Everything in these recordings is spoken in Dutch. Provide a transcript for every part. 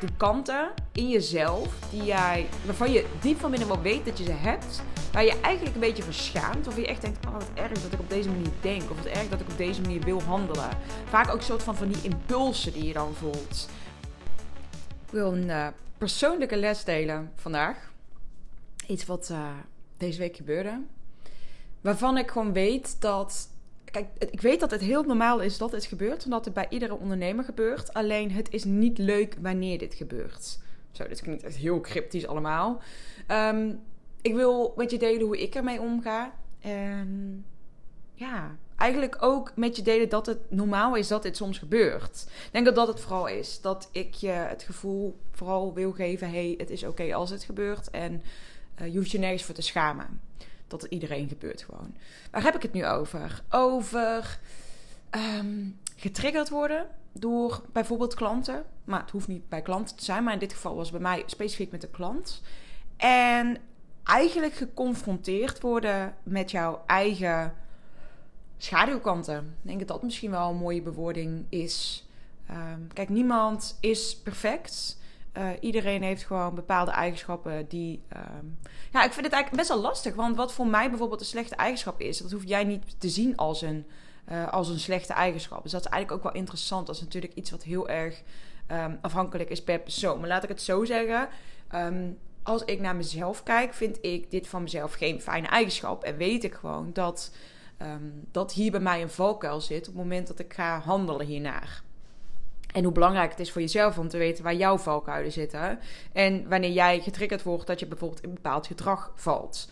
de kanten in jezelf die jij, waarvan je diep van binnen wel weet dat je ze hebt, waar je eigenlijk een beetje verschaamt. Of je echt denkt, oh wat erg dat ik op deze manier denk. Of wat erg dat ik op deze manier wil handelen. Vaak ook een soort van van die impulsen die je dan voelt. Ik wil een uh, persoonlijke les delen vandaag. Iets wat uh, deze week gebeurde. Waarvan ik gewoon weet dat Kijk, ik weet dat het heel normaal is dat het gebeurt, omdat het bij iedere ondernemer gebeurt. Alleen het is niet leuk wanneer dit gebeurt. Zo, dit klinkt echt heel cryptisch allemaal. Um, ik wil met je delen hoe ik ermee omga. En ja, eigenlijk ook met je delen dat het normaal is dat dit soms gebeurt. Ik denk dat dat het vooral is. Dat ik je het gevoel vooral wil geven: hey, het is oké als het gebeurt. En uh, je hoeft je nergens voor te schamen dat iedereen gebeurt gewoon. Waar heb ik het nu over? Over um, getriggerd worden door bijvoorbeeld klanten. Maar het hoeft niet bij klanten te zijn, maar in dit geval was het bij mij specifiek met de klant. En eigenlijk geconfronteerd worden met jouw eigen schaduwkanten. Ik denk dat dat misschien wel een mooie bewoording is. Um, kijk, niemand is perfect. Uh, iedereen heeft gewoon bepaalde eigenschappen die. Um... Ja, ik vind het eigenlijk best wel lastig. Want wat voor mij bijvoorbeeld een slechte eigenschap is, dat hoef jij niet te zien als een, uh, als een slechte eigenschap. Dus dat is eigenlijk ook wel interessant. Dat is natuurlijk iets wat heel erg um, afhankelijk is per persoon. Maar laat ik het zo zeggen. Um, als ik naar mezelf kijk, vind ik dit van mezelf geen fijne eigenschap. En weet ik gewoon dat, dat hier bij mij een valkuil zit op het moment dat ik ga handelen hiernaar. En hoe belangrijk het is voor jezelf om te weten waar jouw valkuilen zitten. En wanneer jij getriggerd wordt dat je bijvoorbeeld in bepaald gedrag valt.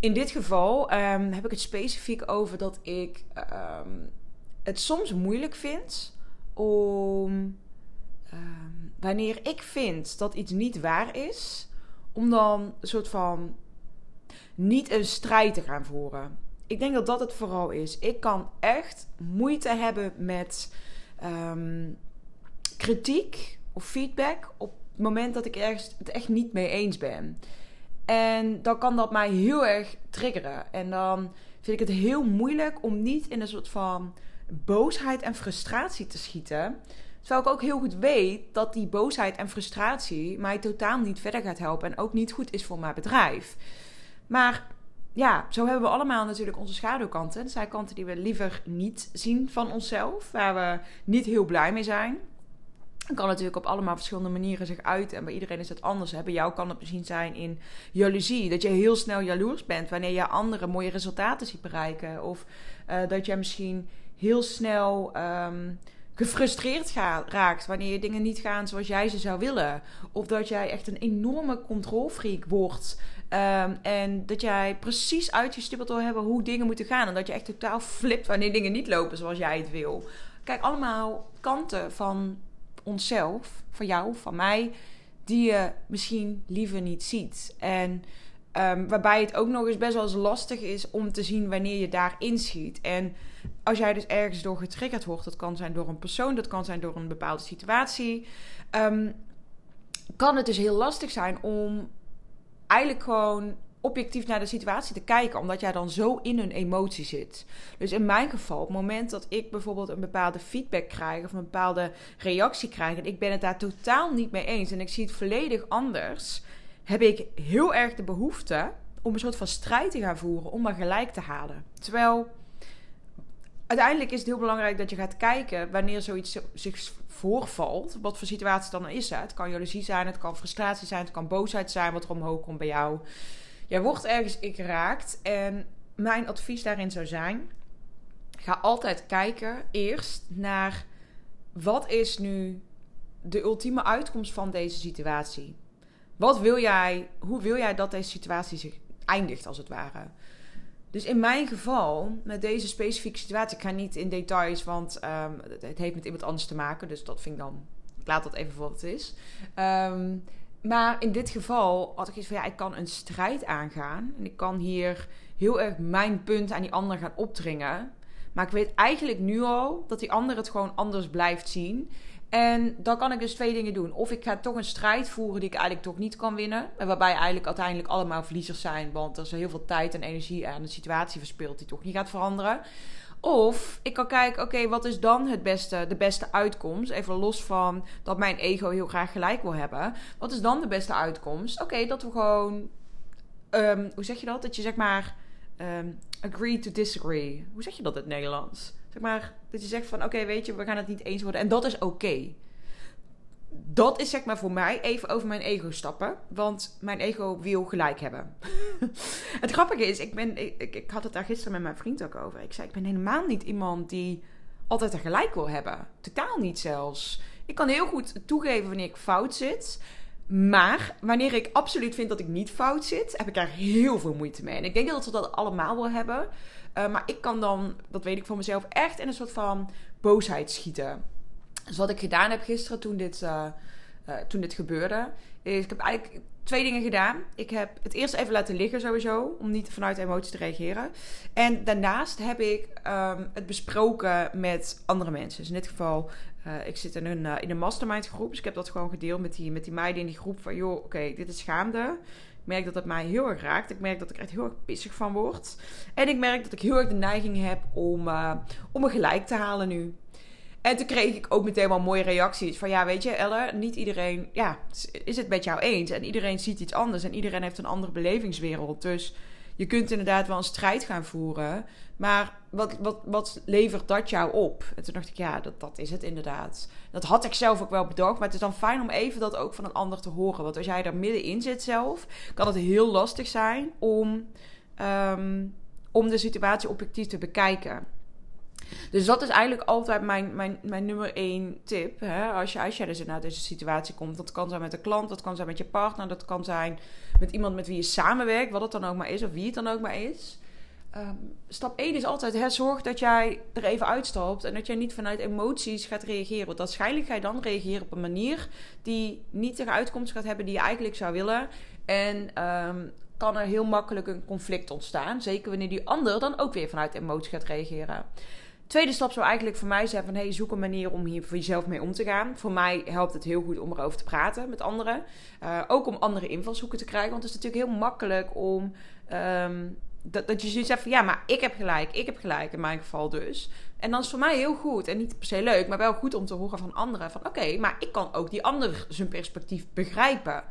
In dit geval um, heb ik het specifiek over dat ik um, het soms moeilijk vind om. Um, wanneer ik vind dat iets niet waar is, om dan een soort van niet een strijd te gaan voeren. Ik denk dat dat het vooral is. Ik kan echt moeite hebben met kritiek of feedback op het moment dat ik ergens het echt niet mee eens ben. En dan kan dat mij heel erg triggeren. En dan vind ik het heel moeilijk om niet in een soort van boosheid en frustratie te schieten. Terwijl ik ook heel goed weet dat die boosheid en frustratie mij totaal niet verder gaat helpen. En ook niet goed is voor mijn bedrijf. Maar ja, zo hebben we allemaal natuurlijk onze schaduwkanten. Dat zijn kanten die we liever niet zien van onszelf. Waar we niet heel blij mee zijn. Kan natuurlijk op allemaal verschillende manieren zich uiten. En bij iedereen is het anders. Bij jou kan het misschien zijn in jaloezie. Dat je heel snel jaloers bent wanneer je anderen mooie resultaten ziet bereiken. Of uh, dat je misschien heel snel um, gefrustreerd raakt wanneer je dingen niet gaan zoals jij ze zou willen. Of dat jij echt een enorme controlfreak wordt. Um, en dat jij precies uitgestippeld wil hebben hoe dingen moeten gaan. En dat je echt totaal flipt wanneer dingen niet lopen zoals jij het wil. Kijk, allemaal kanten van onszelf, van jou, van mij, die je misschien liever niet ziet. En um, waarbij het ook nog eens best wel eens lastig is om te zien wanneer je daar inschiet. En als jij dus ergens door getriggerd wordt, dat kan zijn door een persoon, dat kan zijn door een bepaalde situatie, um, kan het dus heel lastig zijn om eigenlijk gewoon objectief naar de situatie te kijken, omdat jij dan zo in een emotie zit. Dus in mijn geval, op het moment dat ik bijvoorbeeld een bepaalde feedback krijg of een bepaalde reactie krijg en ik ben het daar totaal niet mee eens en ik zie het volledig anders, heb ik heel erg de behoefte om een soort van strijd te gaan voeren om maar gelijk te halen. Terwijl uiteindelijk is het heel belangrijk dat je gaat kijken wanneer zoiets zich voorvalt. Wat voor situatie dan is. Het kan jaloezie zijn, het kan frustratie zijn, het kan boosheid zijn wat er omhoog komt bij jou. Jij wordt ergens ik geraakt. En mijn advies daarin zou zijn: ga altijd kijken eerst naar wat is nu de ultieme uitkomst van deze situatie. Wat wil jij, hoe wil jij dat deze situatie zich eindigt, als het ware? Dus in mijn geval, met deze specifieke situatie, ik ga niet in details, want um, het heeft met iemand anders te maken. Dus dat vind ik dan, ik laat dat even voor wat het is. Um, maar in dit geval had ik iets van ja, ik kan een strijd aangaan. En ik kan hier heel erg mijn punt aan die ander gaan opdringen. Maar ik weet eigenlijk nu al dat die ander het gewoon anders blijft zien. En dan kan ik dus twee dingen doen. Of ik ga toch een strijd voeren die ik eigenlijk toch niet kan winnen. En waarbij eigenlijk uiteindelijk allemaal verliezers zijn. Want er is heel veel tijd en energie aan de situatie verspild die toch niet gaat veranderen. Of ik kan kijken, oké, wat is dan het beste, de beste uitkomst? Even los van dat mijn ego heel graag gelijk wil hebben. Wat is dan de beste uitkomst? Oké, dat we gewoon, ehm, hoe zeg je dat? Dat je zeg maar, ehm, agree to disagree. Hoe zeg je dat in het Nederlands? Zeg maar, dat je zegt van, oké, weet je, we gaan het niet eens worden. En dat is oké dat is zeg maar voor mij even over mijn ego stappen. Want mijn ego wil gelijk hebben. het grappige is, ik, ben, ik, ik, had het daar gisteren met mijn vriend ook over. Ik zei, ik ben helemaal niet iemand die altijd er gelijk wil hebben. Totaal niet zelfs. Ik kan heel goed toegeven wanneer ik fout zit. Maar wanneer ik absoluut vind dat ik niet fout zit, heb ik daar heel veel moeite mee. En ik denk dat we dat allemaal wel hebben. Uh, maar ik kan dan, dat weet ik voor mezelf, echt in een soort van boosheid schieten. Dus wat ik gedaan heb gisteren toen dit, uh, uh, toen dit gebeurde, is ik heb eigenlijk twee dingen gedaan. Ik heb het eerst even laten liggen sowieso, om niet vanuit emoties te reageren. En daarnaast heb ik um, het besproken met andere mensen. Dus in dit geval, uh, ik zit in een, in een mastermind groep, dus ik heb dat gewoon gedeeld met die, met die meiden in die groep van, joh, oké, dit is schaamde. Ik merk dat het mij heel erg raakt. Ik merk dat ik er echt heel erg pissig van word. En ik merk dat ik heel erg de neiging heb om, om me gelijk te halen nu. En toen kreeg ik ook meteen wel mooie reacties. Van ja, weet je, Elle, niet iedereen ja, is het met jou eens. En iedereen ziet iets anders. En iedereen heeft een andere belevingswereld. Dus je kunt inderdaad wel een strijd gaan voeren. Maar wat, wat, wat levert dat jou op? En toen dacht ik, ja, dat, dat is het inderdaad. Dat had ik zelf ook wel bedacht. Maar het is dan fijn om even dat ook van een ander te horen. Want als jij er middenin zit zelf, kan het heel lastig zijn om, um, om de situatie objectief te bekijken. Dus dat is eigenlijk altijd mijn, mijn, mijn nummer één tip. Hè? Als, je, dus naar deze situatie komt. Dat kan zijn met een klant, dat kan zijn met je partner, dat kan zijn met iemand met wie je samenwerkt, wat het dan ook maar is, of wie het dan ook maar is. Um, stap 1 is altijd: hè, zorg dat jij er even uitstapt en dat jij niet vanuit emoties gaat reageren. Want waarschijnlijk ga je dan reageren op een manier die niet de uitkomst gaat hebben die je eigenlijk zou willen. En um, kan er heel makkelijk een conflict ontstaan. Zeker wanneer die ander dan ook weer vanuit emoties gaat reageren. Tweede stap zou eigenlijk voor mij zijn van... hey, zoek een manier om hier voor jezelf mee om te gaan. Voor mij helpt het heel goed om erover te praten met anderen. Uh, ook om andere invalshoeken te krijgen. Want het is natuurlijk heel makkelijk om... Um, dat, dat je zoiets zegt van... ja, maar ik heb gelijk, ik heb gelijk in mijn geval dus. En dan is het voor mij heel goed, en niet per se leuk... maar wel goed om te horen van anderen van... oké, maar ik kan ook die ander zijn perspectief begrijpen...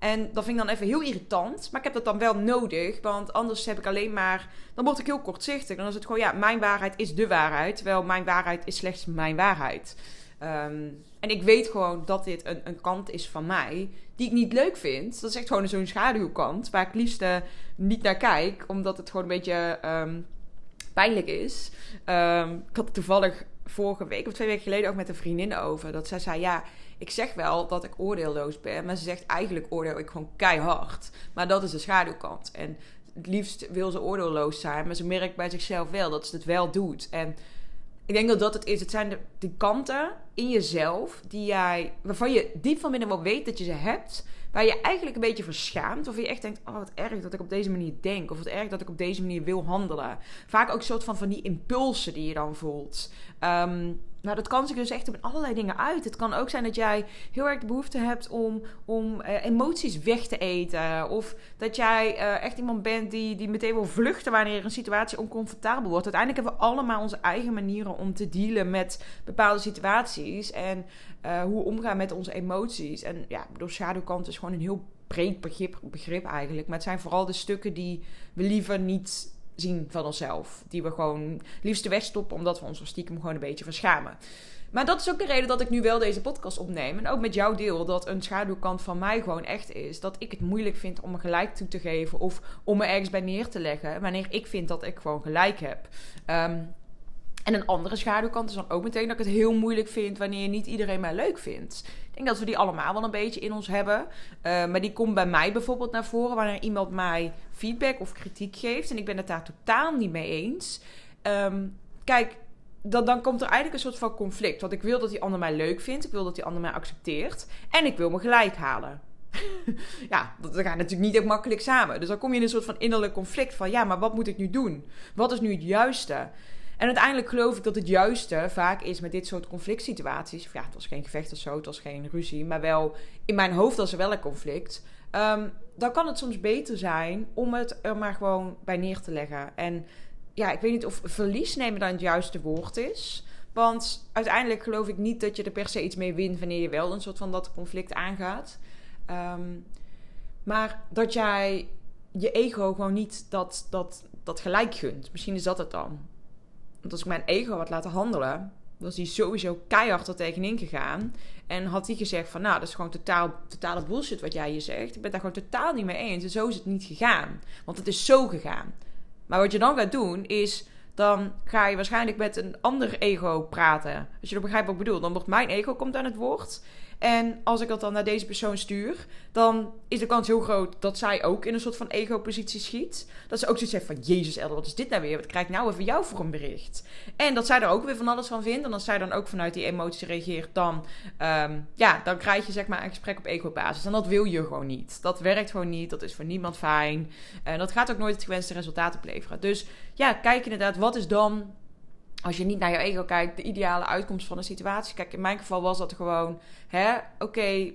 En dat vind ik dan even heel irritant. Maar ik heb dat dan wel nodig. Want anders heb ik alleen maar. Dan word ik heel kortzichtig. Dan is het gewoon, ja, mijn waarheid is de waarheid. Terwijl mijn waarheid is slechts mijn waarheid. Um, en ik weet gewoon dat dit een, een kant is van mij. Die ik niet leuk vind. Dat is echt gewoon zo'n schaduwkant. Waar ik liefst uh, niet naar kijk. Omdat het gewoon een beetje um, pijnlijk is. Um, ik had toevallig vorige week of twee weken geleden ook met een vriendin over. Dat zij zei: Ja ik zeg wel dat ik oordeelloos ben, maar ze zegt eigenlijk oordeel ik gewoon keihard. Maar dat is de schaduwkant. En het liefst wil ze oordeelloos zijn, maar ze merkt bij zichzelf wel dat ze het wel doet. En ik denk dat dat het is. Het zijn de, de kanten in jezelf die jij, waarvan je diep van binnen wel weet dat je ze hebt, waar je eigenlijk een beetje verschaamt. Of je echt denkt, oh wat erg dat ik op deze manier denk. Of wat erg dat ik op deze manier wil handelen. Vaak ook een soort van van die impulsen die je dan voelt. Um, nou, dat kan zich dus echt op allerlei dingen uit. Het kan ook zijn dat jij heel erg de behoefte hebt om, om uh, emoties weg te eten. Of dat jij uh, echt iemand bent die, die meteen wil vluchten wanneer een situatie oncomfortabel wordt. Uiteindelijk hebben we allemaal onze eigen manieren om te dealen met bepaalde situaties. En uh, hoe we omgaan met onze emoties. En ja, door schaduwkant is gewoon een heel breed begrip, begrip eigenlijk. Maar het zijn vooral de stukken die we liever niet zien van onszelf. Die we gewoon liefst wegstoppen, omdat we ons stiekem gewoon een beetje verschamen. Maar dat is ook de reden dat ik nu wel deze podcast opneem. En ook met jouw deel dat een schaduwkant van mij gewoon echt is. Dat ik het moeilijk vind om me gelijk toe te geven. Of om me ergens bij neer te leggen. Wanneer ik vind dat ik gewoon gelijk heb. Um, en een andere schaduwkant is dan ook meteen dat ik het heel moeilijk vind wanneer niet iedereen mij leuk vindt. Denk dat we die allemaal wel een beetje in ons hebben. Uh, maar die komt bij mij bijvoorbeeld naar voren wanneer iemand mij feedback of kritiek geeft. En ik ben het daar totaal niet mee eens. Um, kijk, dan, dan komt er eigenlijk een soort van conflict. Want ik wil dat die ander mij leuk vindt. Ik wil dat die ander mij accepteert. En ik wil me gelijk halen. ja, dat gaat natuurlijk niet echt makkelijk samen. Dus dan kom je in een soort van innerlijk conflict van... ja, maar wat moet ik nu doen? Wat is nu het juiste? En uiteindelijk geloof ik dat het juiste vaak is met dit soort conflict situaties. ja, het was geen gevecht of zo, het was geen ruzie. Maar wel, in mijn hoofd was er wel een conflict. Um, dan kan het soms beter zijn om het er maar gewoon bij neer te leggen. En ja, ik weet niet of verlies nemen dan het juiste woord is. Want uiteindelijk geloof ik niet dat je er per se iets mee wint wanneer je wel een soort van dat conflict aangaat. Ehm, maar dat jij je ego gewoon niet dat, dat, dat gelijk gunt. Misschien is dat het dan. Want als ik mijn ego had laten handelen, was hij sowieso keihard er tegenin gegaan. En had hij gezegd van, nou, dat is gewoon totaal, totale bullshit wat jij hier zegt. Ik ben daar gewoon totaal niet mee eens. En zo is het niet gegaan. Want het is zo gegaan. Maar wat je dan gaat doen, is dan ga je waarschijnlijk met een ander ego praten. Als je dat begrijpt wat ik bedoel. Dan wordt mijn ego komt aan het woord. En als ik dat dan naar deze persoon stuur, dan is de kans heel groot dat zij ook in een soort van ego-positie schiet. Dat ze ook zoiets heeft van: Jezus, Elder, wat is dit nou weer? Wat krijg ik nou even jou voor een bericht? En dat zij er ook weer van alles van vindt. En als zij dan ook vanuit die emotie reageert, dan, um, ja, dan krijg je zeg maar een gesprek op ego-basis. En dat wil je gewoon niet. Dat werkt gewoon niet. Dat is voor niemand fijn. En dat gaat ook nooit het gewenste resultaat opleveren. Dus ja, kijk inderdaad, wat is dan als je niet naar je ego kijkt, de ideale uitkomst van een situatie. Kijk, in mijn geval was dat gewoon, hè, oké,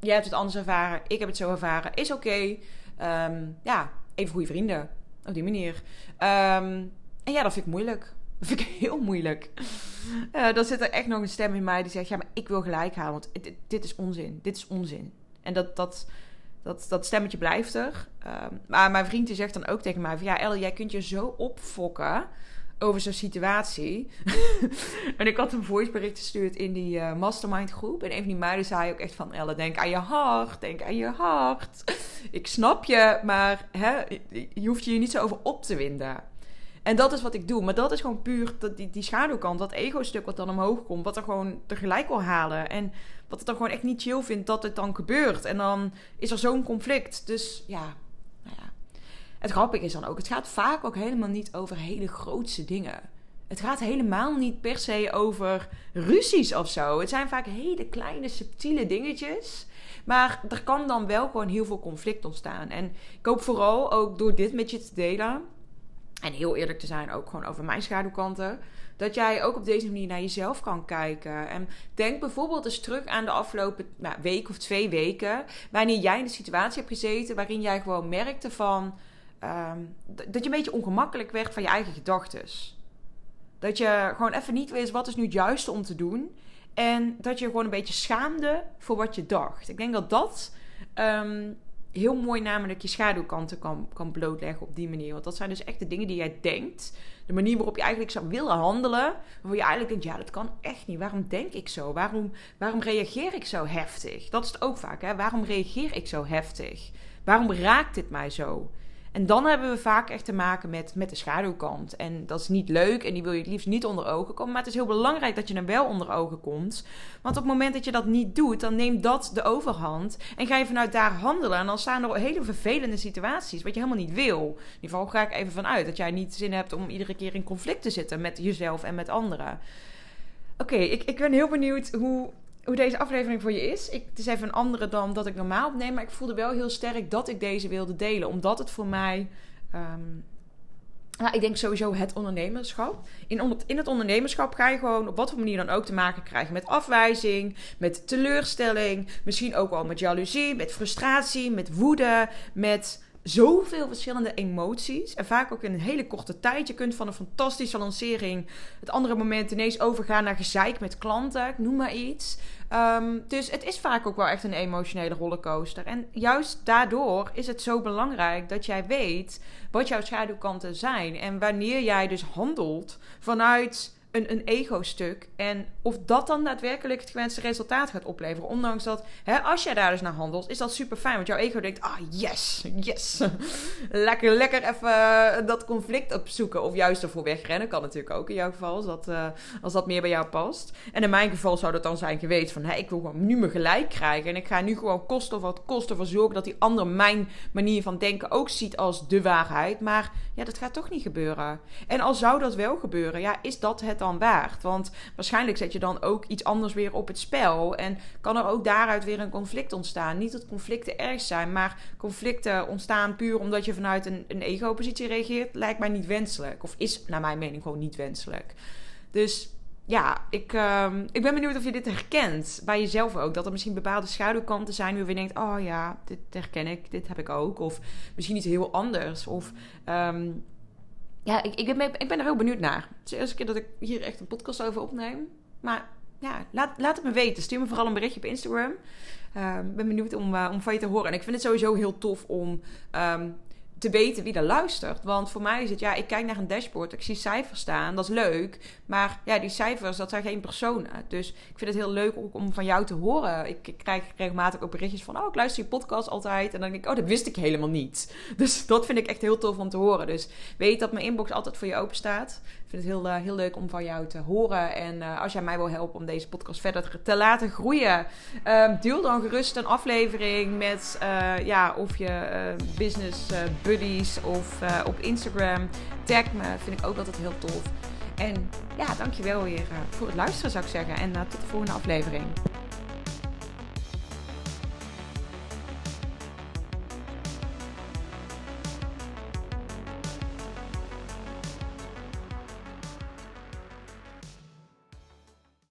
jij hebt het anders ervaren, ik heb het zo ervaren, is oké. Ehm, ja, even goede vrienden, op die manier. Um, en ja, dat vind ik moeilijk. Dat vind ik heel moeilijk. Uh, dan zit er echt nog een stem in mij die zegt, ja, maar ik wil gelijk halen, want dit, dit is onzin, dit is onzin. En dat, dat, dat, dat stemmetje blijft er. Um, maar mijn vriend die zegt dan ook tegen mij ja, Elle, jij kunt je zo opfokken over zo'n situatie. en ik had een voicebericht gestuurd in die uh, mastermind groep. En een van die meiden zei ook echt van... Elle, denk aan je hart, denk aan je hart. ik snap je, maar hè, je hoeft je hier niet zo over op te winden. En dat is wat ik doe. Maar dat is gewoon puur die, die schaduwkant, dat ego-stuk wat dan omhoog komt. Wat er gewoon tegelijk wil halen. En wat het dan gewoon echt niet chill vindt dat het dan gebeurt. En dan is er zo'n conflict. Dus ja, het grappige is dan ook, het gaat vaak ook helemaal niet over hele grootse dingen. Het gaat helemaal niet per se over ruzies of zo. Het zijn vaak hele kleine, subtiele dingetjes. Maar er kan dan wel gewoon heel veel conflict ontstaan. En ik hoop vooral ook door dit met je te delen. En heel eerlijk te zijn, ook gewoon over mijn schaduwkanten. Dat jij ook op deze manier naar jezelf kan kijken. En denk bijvoorbeeld eens terug aan de afgelopen nou, week of twee weken. Wanneer jij in de situatie hebt gezeten waarin jij gewoon merkte van Ehm, dat je een beetje ongemakkelijk werd van je eigen gedachten. Dat je gewoon even niet wist wat is nu het juiste om te doen. En dat je gewoon een beetje schaamde voor wat je dacht. Ik denk dat dat um, heel mooi namelijk je schaduwkanten kan, kan blootleggen op die manier. Want dat zijn dus echt de dingen die jij denkt. De manier waarop je eigenlijk zou willen handelen. Waarvoor je eigenlijk denkt, ja dat kan echt niet. Waarom denk ik zo? Waarom, waarom reageer ik zo heftig? Dat is het ook vaak. Hè? Waarom reageer ik zo heftig? Waarom raakt dit mij zo? En dan hebben we vaak echt te maken met, met de schaduwkant. En dat is niet leuk en die wil je het liefst niet onder ogen komen. Maar het is heel belangrijk dat je hem wel onder ogen komt. Want op het moment dat je dat niet doet, dan neemt dat de overhand. En ga je vanuit daar handelen. En dan staan er hele vervelende situaties, wat je helemaal niet wil. In ieder geval ga ik even vanuit dat jij niet zin hebt om iedere keer in conflict te zitten met jezelf en met anderen. Oké, ik, ik ben heel benieuwd hoe, hoe deze aflevering voor je is. Ik, het is even een andere dan dat ik normaal opneem. Maar ik voelde wel heel sterk dat ik deze wilde delen. Omdat het voor mij. Nou, ik denk sowieso het ondernemerschap. In, in het ondernemerschap ga je gewoon op wat voor manier dan ook te maken krijgen met afwijzing, met teleurstelling, misschien ook wel met jaloezie, met frustratie, met woede, met zoveel verschillende emoties. En vaak ook in een hele korte tijd. Je kunt van een fantastische lancering het andere moment ineens overgaan naar gezeik met klanten. Ik noem maar iets. Um, dus het is vaak ook wel echt een emotionele rollercoaster. En juist daardoor is het zo belangrijk dat jij weet wat jouw schaduwkanten zijn. En wanneer jij dus handelt vanuit een, een ego-stuk. En of dat dan daadwerkelijk het gewenste resultaat gaat opleveren. Ondanks dat, hè, als jij daar dus naar handelt, is dat super fijn. Want jouw ego denkt, ah yes, yes. lekker, lekker even eh, dat conflict opzoeken. Of juist ervoor wegrennen. Kan natuurlijk ook in jouw geval, als dat, uh, als dat meer bij jou past. En in mijn geval zou dat dan zijn geweest van, hè, ik wil gewoon nu me gelijk krijgen. En ik ga nu gewoon kosten wat kosten ervoor zorgen dat die ander mijn manier van denken ook ziet als de waarheid. Maar ja, dat gaat toch niet gebeuren. En al zou dat wel gebeuren, ja, is dat het dan waard? Want waarschijnlijk zet je dan ook iets anders weer op het spel. En kan er ook daaruit weer een conflict ontstaan. Niet dat conflicten erg zijn, maar conflicten ontstaan puur omdat je vanuit een, een ego-positie reageert, lijkt mij niet wenselijk. Of is naar mijn mening gewoon niet wenselijk. Dus ja, ik, uh, ik ben benieuwd of je dit herkent bij jezelf ook. Dat er misschien bepaalde schaduwkanten zijn waar je denkt: oh ja, dit herken ik, dit heb ik ook. Of misschien iets heel anders. Of um, ja, ik, ik, ben, ik ben er heel benieuwd naar. Het is de eerste keer dat ik hier echt een podcast over opneem. Maar ja, laat, laat het me weten. Stuur me vooral een berichtje op Instagram. Ehm, ik ben benieuwd om, uh, om van je te horen. En ik vind het sowieso heel tof om um, te weten wie er luistert. Want voor mij is het, ja, ik kijk naar een dashboard, ik zie cijfers staan, dat is leuk. Maar ja, die cijfers, dat zijn geen personen. Dus ik vind het heel leuk om van jou te horen. Ik, ik krijg regelmatig ook berichtjes van, oh, ik luister je podcast altijd. En dan denk ik, oh, dat wist ik helemaal niet. Dus dat vind ik echt heel tof om te horen. Dus weet dat mijn inbox altijd voor je open staat. Vind het heel, uh, heel leuk om van jou te horen. En uh, als jij mij wil helpen om deze podcast verder te laten groeien, uh, deel dan gerust een aflevering met, uh, ja, of je business buddies of op Instagram. Tag me, vind ik ook altijd heel tof. En ja, dankjewel weer voor het luisteren zou ik zeggen. En tot de volgende aflevering.